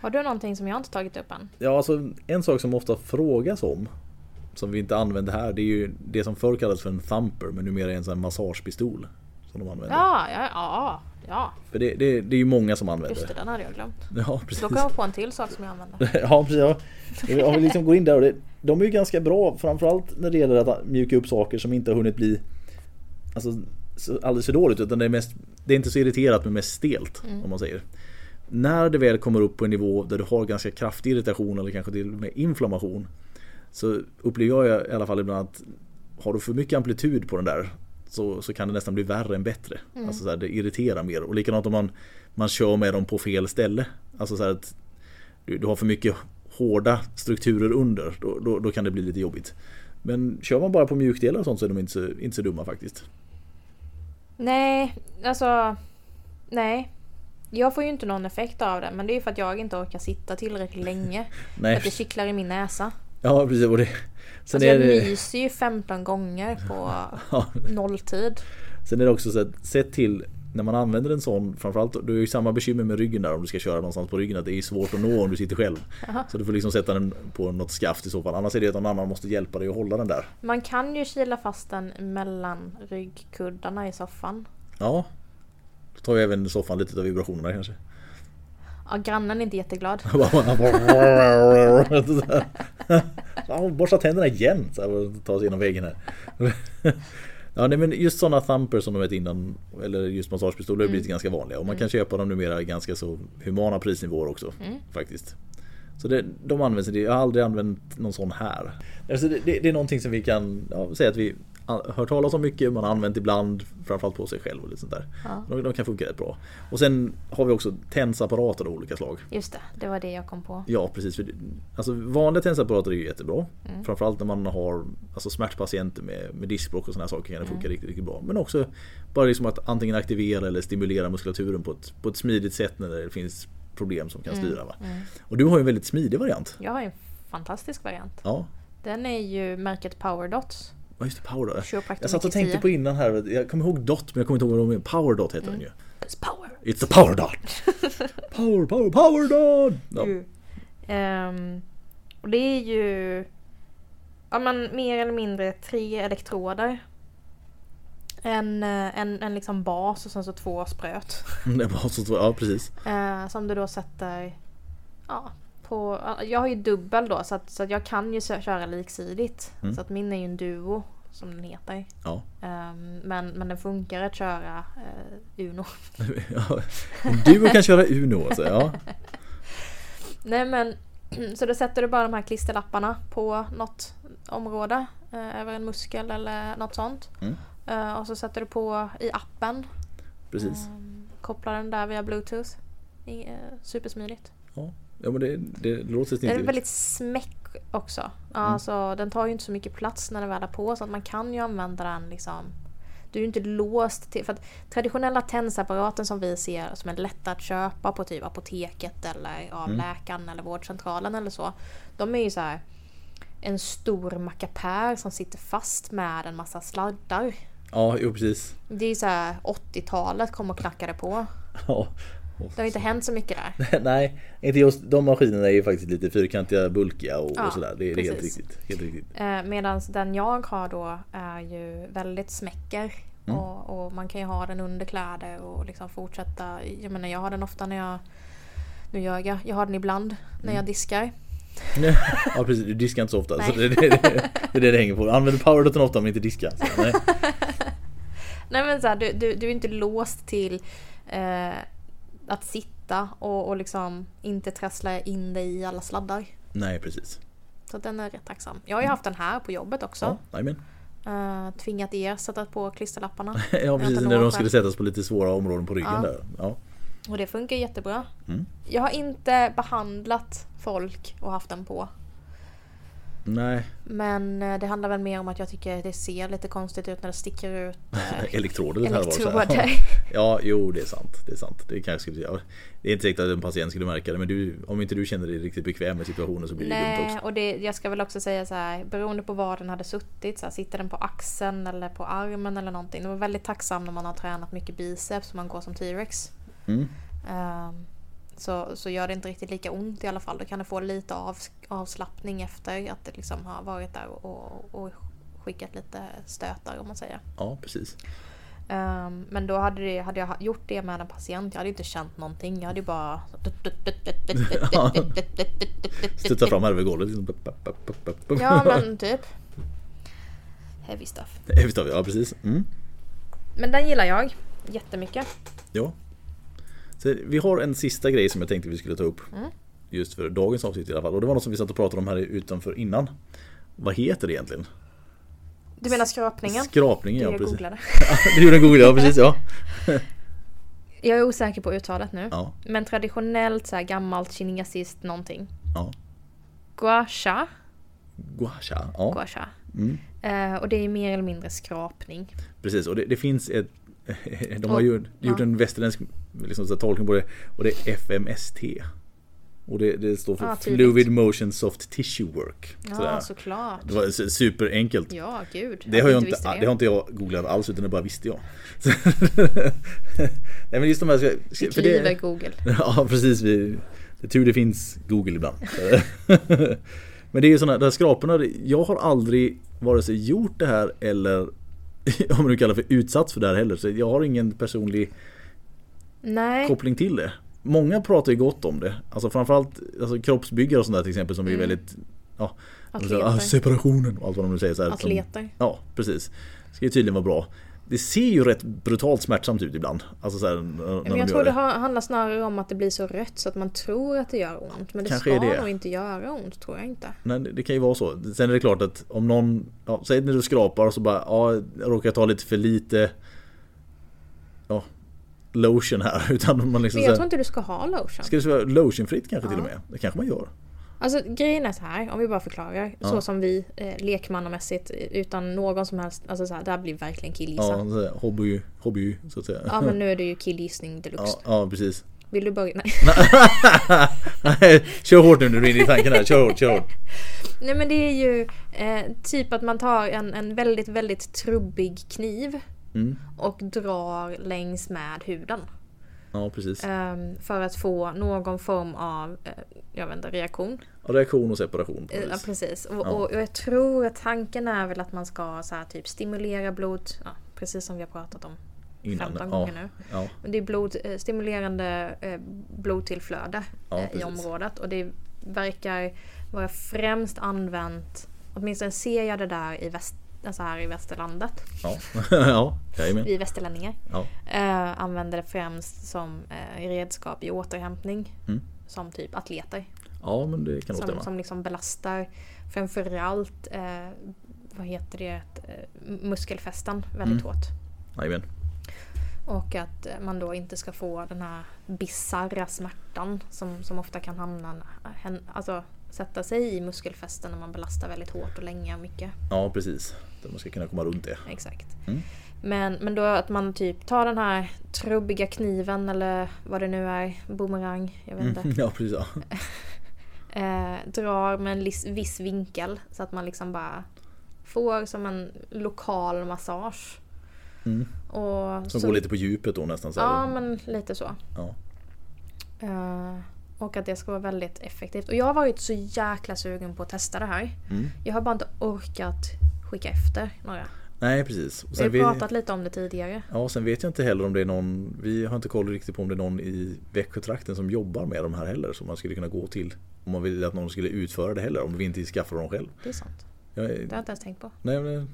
Har du någonting som jag inte tagit upp än? Ja, alltså en sak som ofta frågas om som vi inte använder här det är ju det som förr kallades för en thumper men numera är en sån här massagepistol. Som de använder. Ja, ja, ja, ja. För det, det, det är ju många som använder Just det, den hade jag glömt. Ja, precis. Då kan jag på en till sak som jag använder. Ja precis. Ja. Om vi liksom går in där och det, de är ju ganska bra framförallt när det gäller att mjuka upp saker som inte har hunnit bli alltså, så, alldeles för dåligt utan det är, mest, det är inte så irriterat men mest stelt om man säger. När det väl kommer upp på en nivå där du har ganska kraftig irritation eller kanske till och med inflammation så upplever jag i alla fall ibland att har du för mycket amplitud på den där så, så kan det nästan bli värre än bättre. Alltså så här, det irriterar mer. Och likadant om man, man kör med dem på fel ställe. Alltså så här att du, du har för mycket hårda strukturer under. Då, då, då kan det bli lite jobbigt. Men kör man bara på mjukdelar och sånt så är de inte så, inte så dumma faktiskt. Nej, alltså... Nej. Jag får ju inte någon effekt av det, men det är ju för att jag inte orkar sitta tillräckligt länge. För Nej. att det kittlar i min näsa. Ja precis. Och det, sen, Alltså är jag det, myser ju 15 gånger på nolltid. sen är det också så att sett till när man använder en sån, framförallt, du har ju samma bekymmer med ryggen där om du ska köra någonstans på ryggen att det är svårt att nå om du sitter själv. Jaha. Så du får liksom sätta den på något skaft i så fall. Annars är det att någon annan måste hjälpa dig att hålla den där. Man kan ju kila fast den mellan ryggkuddarna i soffan. Ja, Då tar ju även soffan lite av vibrationerna kanske. Ja, grannen är inte jätteglad. Borsta tänderna igen. Så här, ta sig genom väggen här. Ja nej, men just sådana thumpers som de vet innan Eller just massagepistoler har blivit ganska vanliga. Och man kan köpa dem numera i ganska så humana prisnivåer också Faktiskt. Så det, de används, jag har aldrig använt någon sån här. Alltså det, det, det är någonting som vi kan ja, säga att vi hört talas om mycket, man har använt ibland Framförallt på sig själv och lite sånt där Ja. de, de kan funka rätt bra Och sen har vi också tensapparater av olika slag Just det, det var det jag kom på. Ja precis. För, alltså, vanliga tensapparater är ju jättebra. Mm. Framförallt när man har alltså, smärtpatienter med, med diskbråck och sådana saker kan det Mm. funka riktigt, riktigt bra. Men också bara liksom att antingen aktivera eller stimulera muskulaturen på ett, på ett smidigt sätt när det finns problem som Mm. kan styra. Va? Och du har ju en väldigt smidig variant. Jag har en fantastisk variant. Ja, Den är ju märket Powerdots. Vad just det, Power Dot. Chiropractor Jag satt och tänkte 10. på innan här, jag kommer ihåg Dot men jag kommer inte ihåg vad de är. Power Dot heter den ju. It's power! It's the Power Dot! Power, power, power Dot! Ja. Ehm, och det är ju ja, men mer eller mindre tre elektroder. En, eh, en, en liksom bas och sen så två spröt. Det var så, ja precis. Eh, som du då sätter ja, på... ja, Jag har ju dubbel då så att, så att jag kan ju köra liksidigt. Mm. Så att min är ju en duo som den heter. Ja. Ehm, men, men den funkar att köra eh, Uno. Du kan köra Uno alltså, ja. Nej men så då sätter du bara de här klisterlapparna på något område. Eh, över en muskel eller något sånt. Mm. Eh, och så sätter du på i appen. Precis. Um, kopplar den där via bluetooth. I, supersmidigt. Ja, ja men det, det låter Den är snidigt. väldigt smäck också. Ja, Mm. Alltså, den tar ju inte så mycket plats när den väl är på så att man kan ju använda den liksom du är ju inte låst till... För att traditionella tensapparaten som vi ser som är lätta att köpa på typ apoteket eller av Mm. läkaren eller vårdcentralen eller så. De är ju så här en stor mackapär som sitter fast med en massa sladdar. Ja, jo precis. Det är ju så här 80-talet kom och knackade på. Ja. Det har inte hänt så mycket där. Nej, inte just de maskinerna är ju faktiskt lite fyrkantiga, bulkiga och, Ja, och sådär. Det, är helt precis. riktigt. Helt riktigt. Eh, Medan den jag har då är ju väldigt smäcker. Mm. Och, och man kan ju ha den under kläder och liksom fortsätta. Jag menar jag har den ofta när jag... Nu gör jag, jag har den ibland när Mm. jag diskar. Ja precis, du diskar inte så ofta. Så det, det, det, det är det det hänger på. Använder powerdoten ofta men inte diskar. Så, nej. Nej men så här, du, du, du är inte låst till eh, att sitta och, och liksom inte trassla in dig i alla sladdar. nej, precis. Så den är rätt tacksam. Jag har ju haft den här på jobbet också. Ja, nej, men. Eh, tvingat er sätta på klisterlapparna. ja precis, när de skulle sättas på lite svåra områden på ryggen Ja. där. Ja. Och det funkar jättebra. Mm. Jag har inte behandlat folk och haft den på. Nej, Men eh, det handlar väl mer om att jag tycker det ser lite konstigt ut när det sticker ut eh, elektroder här var det så här. elektroder. Ja, jo det är sant. Det är sant. Det kanske skulle ja, Det är inte säkert att en patient skulle märka det men du, om inte du känner dig riktigt bekväm med situationen så blir det dumt också. och det, jag ska väl också säga så här, beroende på var den hade suttit, så här, sitter den på axeln eller på armen eller någonting. Det var väldigt tacksam när man har tränat mycket biceps och man går som T-rex. Mm. Ehm, så, så gör det inte riktigt lika ont i alla fall. Då kan du få lite av, avslappning efter att det liksom har varit där och, och, skickat lite stötar om man säger. Ja, precis. Ehm, men då hade, det, hade jag gjort det med en patient, jag hade inte känt någonting. Jag hade bara... Studsa fram här över golvet. Liksom. Ja men typ. Heavy stuff. Jag vet, Ja, precis. Mm. Men den gillar jag jättemycket. Ja. Så vi har en sista grej som jag tänkte vi skulle ta upp. Mm. Just för dagens avsnitt i alla fall. Och det var något som vi satt och pratade om här utanför innan. Vad heter det egentligen? Du menar skrapningen? Skrapningen, Det ja precis. googlade. du gjorde en google, ja precis ja. Jag är osäker på uttalet nu. Ja, Men traditionellt så här gammalt kinesiskt någonting. ja. Gua sha. Gua sha. Ja, Gua sha. mm. Eh, och det är mer eller mindre skrapning. precis. Och det, det finns ett... De har ju gjort ja. en västerländsk liksom, så tolkning på det. Och det är FMST. Och det, det står för Ah. Fluid Motion Soft Tissue Work. Ja, Sådär. såklart. Det var su- superenkelt. Ja, gud. Det har, jag inte, visste det har inte jag googlat alls utan det bara visste jag. Nej men just de här... För kliver det, Google. ja precis, vi, det är tur det finns Google ibland. men det är ju sådana där skraporna, jag har aldrig vare sig gjort det här eller om nu kallar för utsatt för det här heller. Så jag har ingen personlig Nej. koppling till det. Många pratar ju gott om det. Alltså framförallt alltså, kroppsbyggare och sånt där till exempel som är Mm. väldigt ja, Atleter. ah, separationen och allt vad de nu säger. Så här, som- Atleter. Ja, precis. Ska ju tydligen vara bra. Det ser ju rätt brutalt smärtsamt ut ibland. Alltså så här, när, Men de jag gör tror det. det handlar snarare om att det blir så rött så att man tror att det gör ont. Men det Kanske ska det. nog inte göra ont, tror jag inte. Nej, det kan ju vara så. Sen är det klart att om någon, ja, säg när du skrapar och så bara, ja, jag råkar ta lite för lite ja, lotion här. Utan man liksom Men jag tror inte du ska ha lotion. Ska det vara lotionfritt kanske till Ja. och med? Det kanske man gör. Alltså grejen är så här, om vi bara förklarar. Ja. Så som vi eh, lekmannamässigt utan någon som helst, alltså så här, det här blir verkligen Ja, killgissa. här, hobby, hobby så att säga. Ja men nu är det ju killgissning ja, deluxe. ja, precis. Vill du börja? Nej. Nej, kör hårt nu när du är inne i tanken här. Kör hårt, kör hårt. Nej men det är ju eh, typ att man tar en, en väldigt väldigt trubbig kniv Mm. och drar längs med huden. Ja, precis. Ehm, för att få någon form av eh, jag vet inte, reaktion. Reaktion och separation. på Eh, något Ja precis. Och, Ja. och jag tror att tanken är väl att man ska så här, typ stimulera blod, ja, precis som vi har pratat om Innan, 15 ja, gånger nu. Men det är blod, eh, stimulerande blodtillflöde i precis. området och det verkar vara främst använt, åtminstone ser jag det där i, väst, alltså här i västerlandet, ja, ja, jajamän. vi västerlänningar. Ja, Eh, använder det främst som eh, redskap i återhämtning. Mm. Som typ atleter. ja, men det kan nog Som, stämma. som liksom belastar framförallt eh, vad heter det, eh, muskelfästen väldigt Mm. hårt. Jajamän. Och att eh, man då inte ska få den här bisarra smärtan som, som ofta kan hamna, hän- alltså sätta sig i muskelfästen när man belastar väldigt hårt och länge och mycket. Ja, precis. Så Man ska kunna komma runt det. Exakt. Mm. Men, men då att man typ tar den här trubbiga kniven eller vad det nu är, boomerang, jag vet inte. Mm, ja, precis. Ja. Eh, drar med en viss vinkel så att man liksom bara får som en lokal massage. Mm. Och Som så- går lite på djupet då nästan. Så. Ja men lite så. Ja. Eh, och att det ska vara väldigt effektivt. Och jag har varit så jäkla sugen på att testa det här. Mm. Jag har bara inte orkat skicka efter några. Nej, precis. Och Vi har pratat lite om det tidigare. ja, sen vet jag inte heller om det är någon, vi har inte koll riktigt på om det är någon i Växjötrakten som jobbar med de här heller. Som man skulle kunna gå till om man vill att någon skulle utföra det heller. Om vi inte skaffar dem själv. Det är sant. Jag, Det har jag inte ens tänkt på. nej, men,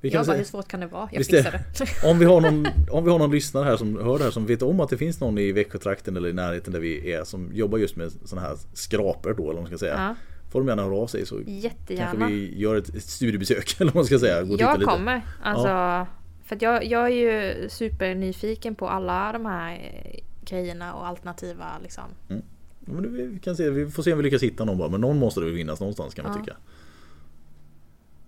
vi Jag kan bara, säga, hur svårt kan det vara? Jag Visst fixar det. om, vi har någon, om vi har någon lyssnare här som hör det här som vet om att det finns någon i Växjötrakten eller i närheten där vi är som jobbar just med sådana här skrapor då eller vad man ska säga. Ja, Får de gärna höra av sig så kanske jättegärna. vi gör ett, ett studiebesök eller vad man ska säga. Gå Jag kommer. Alltså, För att jag, jag är ju supernyfiken på alla de här eh, grejerna och alternativa liksom. Ja, men vi, kan se, vi får se om vi lyckas hitta någon bara. Men någon måste det väl finnas någonstans kan man Ja. tycka.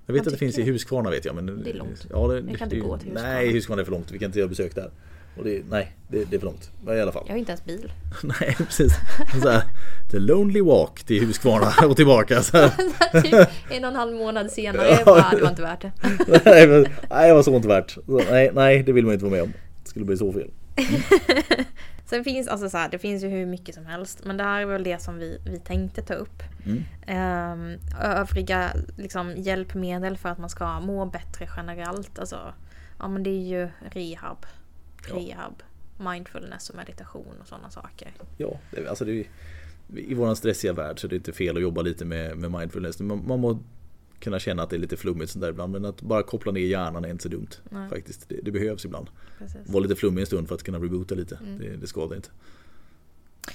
Jag vet att det finns i. Huskvarna vet jag. Men Det är långt. Ja, det, Vi kan inte gå till Huskvarna. Nej, Huskvarna är för långt. Vi kan inte göra besök där. Det, nej, det, det är för långt. Men I alla fall. Jag har inte ens bil. nej, precis. Så här, the lonely walk till Huskvarna och tillbaka. Så typ en och en halv månad senare, Ja. jag bara, det var inte värt det. nej, men, nej, det var så inte värt. Så, nej, nej, det vill man inte vara med om. Det skulle bli så fel. Sen finns alltså så här, det finns ju hur mycket som helst. Men det här är väl det som vi, vi tänkte ta upp. Mm. Ehm, övriga liksom, hjälpmedel för att man ska må bättre generellt. Alltså, ja men det är ju rehab. Ja. Rehab, mindfulness och meditation och sådana saker. Ja, det, alltså det, i våran stressiga värld så är det inte fel att jobba lite med, med mindfulness. Man, man må kunna känna att det är lite flummigt sånt där ibland. Men att bara koppla ner hjärnan är inte så dumt. Nej. Faktiskt. Det, det behövs ibland. Precis. Vara lite flummig en stund för att kunna reboota lite. Mm. Det, det skadar inte.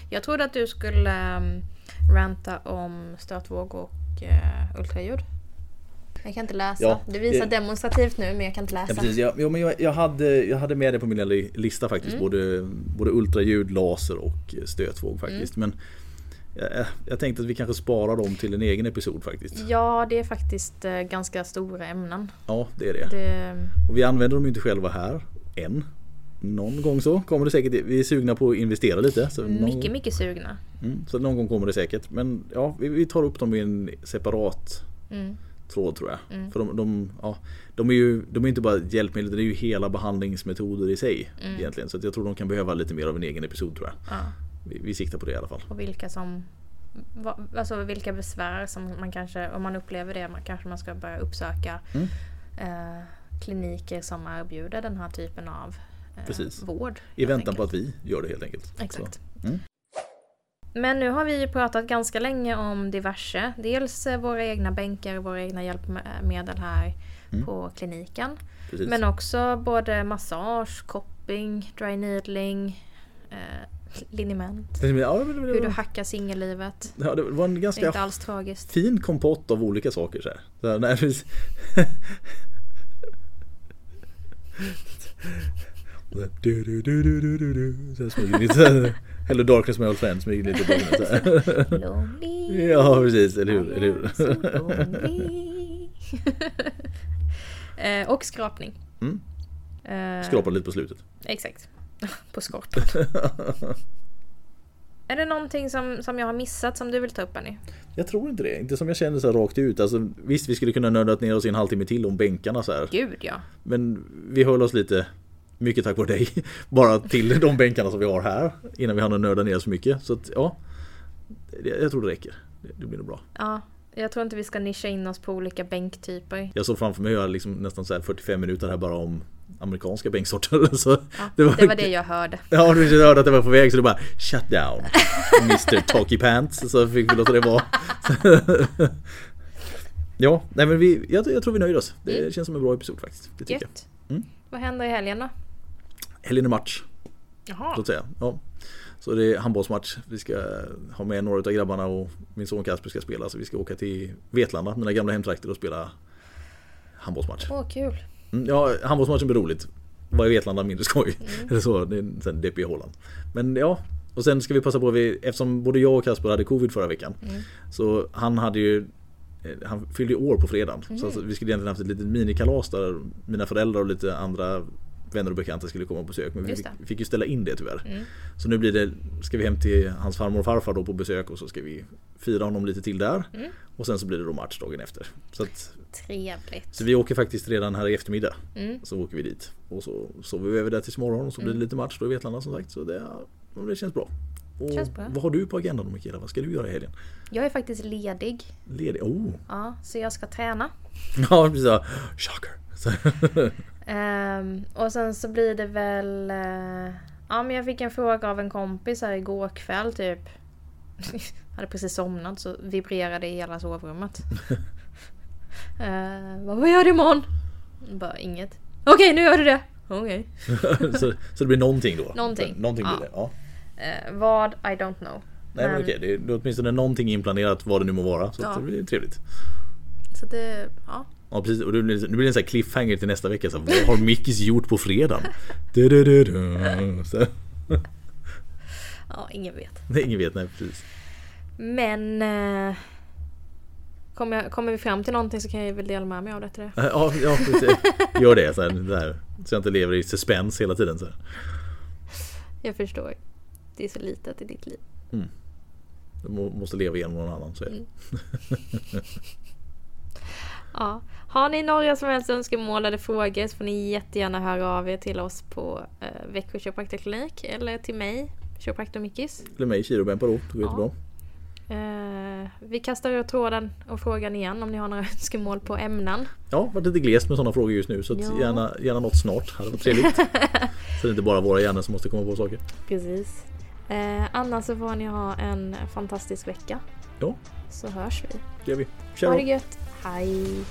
Jag trodde att du skulle um, ranta om stötvåg och uh, ultraljud. Jag kan inte läsa. Ja, du visar det- demonstrativt nu men jag kan inte läsa. Ja, precis. Jag, men jag, jag, hade, jag hade med det på min lista faktiskt. Mm. Både, både ultraljud, laser och stötvåg faktiskt. Mm. Men jag, jag tänkte att vi kanske sparar dem till en egen episod faktiskt. Ja, det är faktiskt eh, ganska stora ämnen. Ja, det är det. Det, Och vi använder dem inte själva här än. Någon gång så kommer det säkert. Vi är sugna på att investera lite. Så någon, mycket, mycket sugna. Mm, så någon gång kommer det säkert. Men ja, vi, tar upp dem i en separat Mm. tråd tror jag. Mm. För de, de, ja, de är ju de är inte bara hjälpmedel, det är ju hela behandlingsmetoder i sig. Mm. Egentligen. Så jag tror de kan behöva lite mer av en egen episod tror jag. Ja. Vi, vi siktar på det i alla fall. Och vilka som... Alltså vilka besvär som man kanske, om man upplever det, man kanske man ska börja uppsöka Mm. eh, kliniker som erbjuder den här typen av eh, Precis. vård. I väntan på enkelt. att vi gör det helt enkelt. Exakt. Mm. Men nu har vi ju pratat ganska länge om diverse. Dels eh, våra egna bänkar och våra egna hjälpmedel här Mm. på kliniken. Precis. Men också både massage, kopping, dry needling, eh, liniment. ja, Hur du hackar singellivet. ja, det var en ganska inte alls tragiskt. fin kompott av olika saker. Så här. Så här, nej, du, du, du, du, du, du, du. Så här smyger lite. Hello Darkness My Old Friend smyger lite på. Lonely. Ja precis, eller hur? Eller hur? so eh, och skrapning. Mm. Eh, Skrapade lite på slutet. Exakt. På skorpan. Är det någonting som, som jag har missat som du vill ta upp Annie? Jag tror inte det. Inte som jag känner så här rakt ut. Alltså, visst, vi skulle kunna nörda ner oss i en halvtimme till om bänkarna så här. Gud ja. Men vi höll oss lite, mycket tack vare dig, bara till de bänkarna som vi har här. Innan vi hann nörda ner oss mycket. Så att, ja, jag tror det räcker. Det, blir nog bra. Ja, jag tror inte vi ska nischa in oss på olika bänktyper. Jag såg framför mig att jag liksom nästan så här 45 minuter här bara om amerikanska bänksorter. Så Ja, det, var, det var det jag hörde. Ja, du hörde att det var på väg så det bara Shut down Mr Talky Pants Så fick vi låta det vara Ja, nej men vi, jag, jag tror vi nöjer oss. Det Mm. känns som en bra episod faktiskt. Det tycker jag. Mm. Vad händer i helgen då? Helgen är match, Jaha. så att säga. Ja. Så det är handbollsmatch. Vi ska ha med några av grabbarna och min son Kasper ska spela. Så vi ska åka till Vetlanda, mina gamla hemtrakter och spela handbollsmatch. Åh, kul. Mm, ja, handbollsmatchen blir roligt. Vad i Vetlanda mindre skoj. Eller så, är sen deppig i Holland. Men ja, och sen ska vi passa på, vi, eftersom både jag och Kasper hade covid förra veckan. Mm. Så han hade ju eh, han fyllde år på fredagen. Så alltså, vi skulle egentligen haft ett litet minikalas där mina föräldrar och lite andra vänner och bekanta skulle komma på besök. Men vi fick, fick ju ställa in det tyvärr. Mm. Så nu blir det, ska vi hem till hans farmor och farfar då på besök och så ska vi fira honom lite till där. Mm. Och sen så blir det då match dagen efter. Så, att, Trevligt. så vi åker faktiskt redan här i eftermiddag. Mm. Så åker vi dit. Och så sover vi över där tills morgon och så blir det lite match då i Vetlanda som sagt. Så det, det känns bra. Och. Vad har du på agendan då Mikaela? Vad ska du göra i helgen? Jag är faktiskt ledig. Ledig? Oh! Ja, så jag ska träna. Ja precis. Shocker! Ehm, och sen så blir det väl... eh, ja men jag fick en fråga av en kompis här igår kväll typ. hade precis somnat så vibrerade i hela sovrummet. uh, vad gör du imorgon? Bara inget. Okej nu gör du det! Okej. så, så det blir någonting då? Någonting. Någonting blir Ja. det? Ja. Eh, vad? I don't know. Nej men, okej, det är det är åtminstone någonting inplanerat vad det nu må vara. Så Ja. det blir trevligt. Så det, ja. Ja precis, och nu blir det en sån här cliffhanger till nästa vecka. Så, vad har Mickis gjort på? Du, du, du, du. Så, Ja, ingen vet. nej, ingen vet, nej precis. Men... eh, kommer, jag, kommer vi fram till någonting så kan jag väl dela med mig av det till det. Ja, ja precis. Gör det så, här, där, så jag inte lever i suspens hela tiden. Så. här. Jag förstår. Det är så litet i ditt liv. Jag må- måste leva igenom någon annan. Så är det. Ja. Har ni några som helst önskemål eller frågor så får ni jättegärna höra av er till oss på eh, Växjö kiropraktorklinik eller till mig, kiropraktor Mickis. Eller mig, Kiroben då. Det går Ja. jättebra. Eh, vi kastar ut tråden och frågan igen om ni har några önskemål på ämnen. Ja, varit lite glest med sådana frågor just nu. Så Ja. gärna, gärna något snart. Hade varit trevligt. så det är inte bara våra hjärnor som måste komma på saker. Precis. Eh, annars så får ni ha en fantastisk vecka. Ja, Så hörs vi. det gör vi. Ha Tja det då. gött. Hej!